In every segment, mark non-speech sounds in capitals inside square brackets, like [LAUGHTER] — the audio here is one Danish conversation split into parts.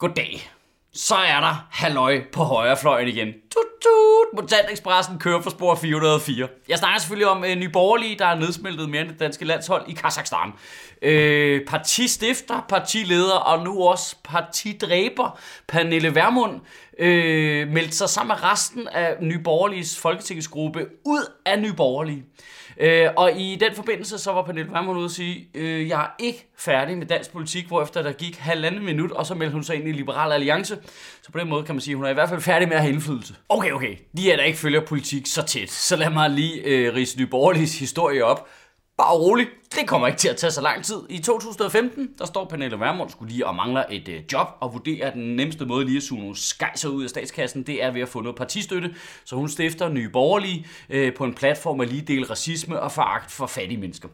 Goddag. Så er der halløj på højrefløjen igen. Tut, tut. Mutant kører for spor 404. Jeg snakker selvfølgelig om øh, Nyborgerlige, der er nedsmeltet mere end det danske landshold i Kazakhstan. Øh, partistifter, partileder og nu også partidræber Pernille Vermund øh, meldte sig sammen med resten af Nyborgerliges folketingsgruppe ud af Nyborgerlige. Øh, og i den forbindelse, så var Pernille Vermund ude og sige, øh, jeg er ikke færdig med dansk politik, hvor efter der gik halvanden minut, og så meldte hun sig ind i Liberal Alliance. Så på den måde kan man sige, at hun er i hvert fald færdig med at have indflydelse. Okay, okay, de er der ikke følger politik så tæt, så lad mig lige øh, rise Nyborgerliges historie op. Bare rolig, det kommer ikke til at tage så lang tid. I 2015, der står Pernille Vermund skulle lige og mangler et øh, job, og vurderer, at den nemmeste måde lige at suge nogle skejser ud af statskassen, det er ved at få noget partistøtte. Så hun stifter Nye Borgerlige øh, på en platform af lige del racisme og foragt for fattige mennesker.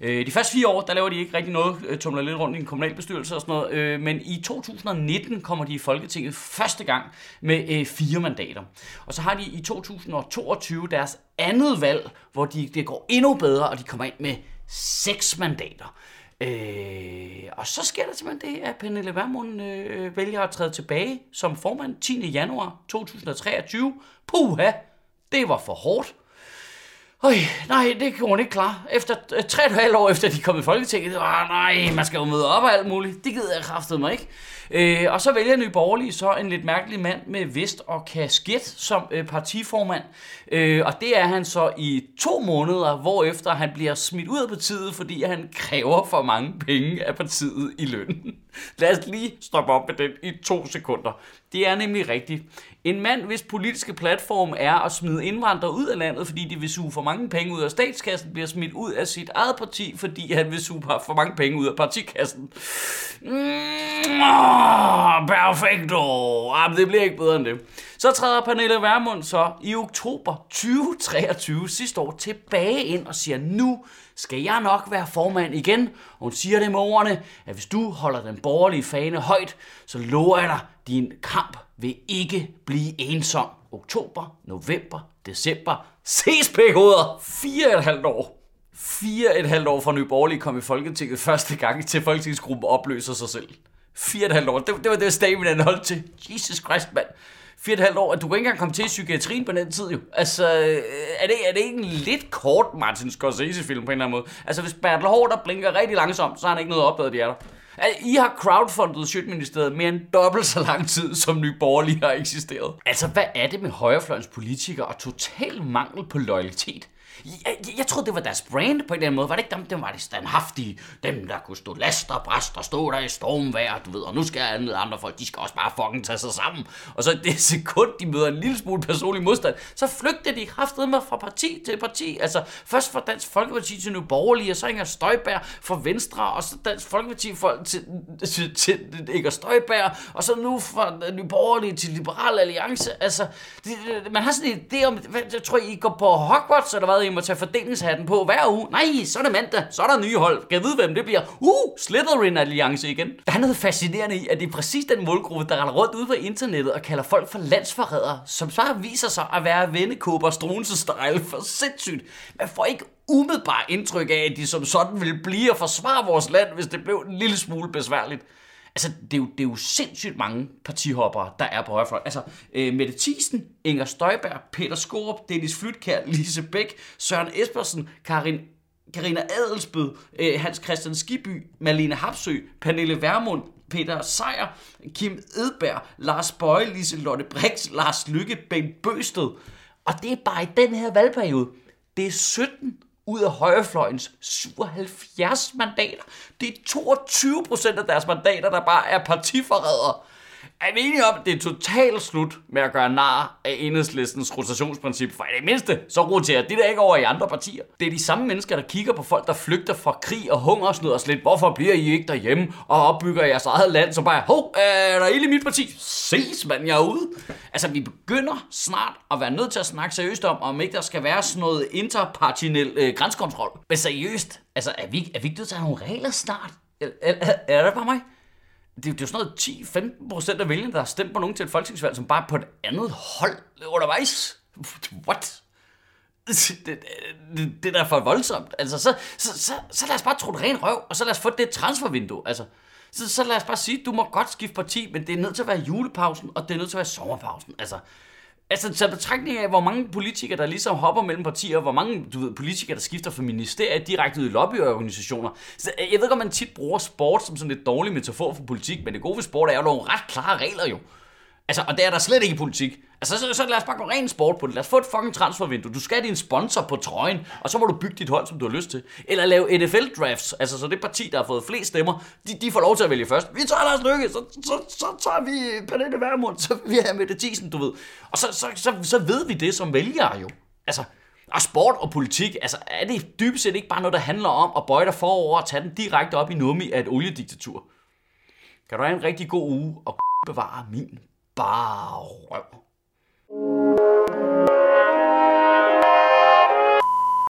Øh, de første fire år, der laver de ikke rigtig noget, øh, tumler lidt rundt i en kommunalbestyrelse og sådan noget, øh, men i 2019 kommer de i Folketinget første gang med øh, fire mandater. Og så har de i 2022 deres andet valg, hvor de, det går endnu bedre, og de kommer ind med seks mandater. Øh, og så sker der simpelthen det, at Pernille Vermund øh, vælger at træde tilbage som formand 10. januar 2023. Puha, det var for hårdt. Øj, nej, det kunne hun ikke klare. Efter øh, tre og halvt år efter, de kom i Folketinget, åh, ah, nej, man skal jo møde op og alt muligt. Det gider jeg kraftede mig ikke. Øh, og så vælger Nye Borgerlige så en lidt mærkelig mand med vest og kasket som øh, partiformand. Øh, og det er han så i to måneder, hvor efter han bliver smidt ud af partiet, fordi han kræver for mange penge af partiet i løn. [LAUGHS] Lad os lige stoppe op med den i to sekunder. Det er nemlig rigtigt. En mand, hvis politiske platform er at smide indvandrere ud af landet, fordi de vil suge for mange penge ud af statskassen, bliver smidt ud af sit eget parti, fordi han vil suge for mange penge ud af partikassen. Mm, oh, perfekto. Ah, Jamen, det bliver ikke bedre end det. Så træder Pernille Vermund så i oktober 2023 sidste år tilbage ind og siger, nu skal jeg nok være formand igen. Og hun siger det med ordene, at hvis du holder den borgerlige fane højt, så lover jeg dig, din kamp vil ikke blive ensom. Oktober, november, december. Ses, pækhoveder! Fire og et halvt år. Fire og et halvt år fra Nye Borgerlige kom i Folketinget første gang til Folketingsgruppen opløser sig selv. Fire og et halvt år. Det, det var det, Staminen holdt til. Jesus Christ, mand fire og et halvt år, at du kan ikke engang komme til psykiatrien på den tid jo. Altså, øh, er det, er det ikke en lidt kort Martin Scorsese-film på en eller anden måde? Altså, hvis Bertel Hård, blinker rigtig langsomt, så har han ikke noget opdaget, de er der. Altså, I har crowdfundet Sjøtministeriet mere end dobbelt så lang tid, som Nye Borgerlige har eksisteret. Altså, hvad er det med højrefløjens politikere og total mangel på loyalitet? Jeg, jeg, jeg troede, det var deres brand på en eller anden måde. Var det ikke dem, dem var det standhaftige? Dem, der kunne stå last og bræst og stå der i stormvejr, du ved. Og nu skal alle andre folk, de skal også bare fucking tage sig sammen. Og så det [LAUGHS] sekund, de møder en lille smule personlig modstand, så flygter de kraftet med fra parti til parti. Altså, først fra Dansk Folkeparti til Nye Borgerlige, og så Inger Støjberg fra Venstre, og så Dansk Folkeparti folk til, til, til Inger Støjberg, og så nu fra Nye Borgerlige til Liberal Alliance. Altså, det, man har sådan en idé om, hvad, jeg tror, I går på Hogwarts, eller hvad, i må tage fordelingshatten på hver uge. Nej, så er det mandag, så er der nye hold. Kan jeg vide, hvem det bliver? Uh, Slytherin Alliance igen. Der er noget fascinerende i, at det er præcis den målgruppe, der render rundt ude på internettet og kalder folk for landsforrædere, som så viser sig at være vennekåber Strunse-style for sindssygt. Man får ikke umiddelbart indtryk af, at de som sådan vil blive og forsvare vores land, hvis det blev en lille smule besværligt. Altså, det er, jo, det er jo sindssygt mange partihoppere, der er på højrefløjen. Altså, øh, Mette Thiesen, Inger Støjberg, Peter Skorup, Dennis Flytkær, Lise Bæk, Søren Espersen, Karin Karina Adelsbød, øh, Hans Christian Skiby, Malene Hapsø, Pernille Vermund, Peter Sejer, Kim Edberg, Lars Bøje, Lise Lotte Brix, Lars Lykke, Bengt Bøsted. Og det er bare i den her valgperiode. Det er 17 ud af højrefløjens 77 mandater. Det er 22 procent af deres mandater, der bare er partiforrædere. Er vi enige om, at det er totalt slut med at gøre nar af enhedslistens rotationsprincip? For i det mindste, så roterer det der ikke over i andre partier. Det er de samme mennesker, der kigger på folk, der flygter fra krig og hungersnød og slet. Hvorfor bliver I ikke derhjemme og opbygger jeres eget land? Så bare, hov, er der ild i mit parti? Ses, mand, jeg er ude. Altså, vi begynder snart at være nødt til at snakke seriøst om, om ikke der skal være sådan noget interpartinel øh, grænsekontrol. Men seriøst, altså, er vi, er vi ikke nødt til at have nogle regler snart? Er, er, er det bare mig? Det, det er jo sådan noget 10-15 procent af vælgerne, der har stemt på nogen til et folketingsvalg, som bare på et andet hold undervejs. What? [LAUGHS] Det, det, det, det er da for voldsomt. Altså, så, så, så, så lad os bare tro det ren røv, og så lad os få det transfervindue. Altså, Så, så lad os bare sige, du må godt skifte parti, men det er nødt til at være julepausen, og det er nødt til at være sommerpausen. Altså, Altså, så betragtning af, hvor mange politikere, der ligesom hopper mellem partier, hvor mange du ved, politikere, der skifter fra ministerier direkte ud i lobbyorganisationer. Så øh, jeg ved godt, man tit bruger sport som sådan lidt dårlig metafor for politik, men det gode ved sport er jo nogle ret klare regler jo. Altså, og det er der slet ikke i politik. Altså, så, så lad os bare gå ren sport på det. Lad os få et fucking transfervindue. Du skal have din sponsor på trøjen, og så må du bygge dit hold, som du har lyst til. Eller lave NFL-drafts. Altså, så det parti, der har fået flest stemmer, de, de får lov til at vælge først. Vi tager Lars Lykke, så, så, så tager vi Pernille Vermund, så vi har Mette Thiesen, du ved. Og så, så, så, så ved vi det som vælgere jo. Altså, og sport og politik, altså er det dybest set ikke bare noget, der handler om at bøje dig forover og tage den direkte op i nummi af et oliediktatur? Kan du have en rigtig god uge og bevare min bare røv.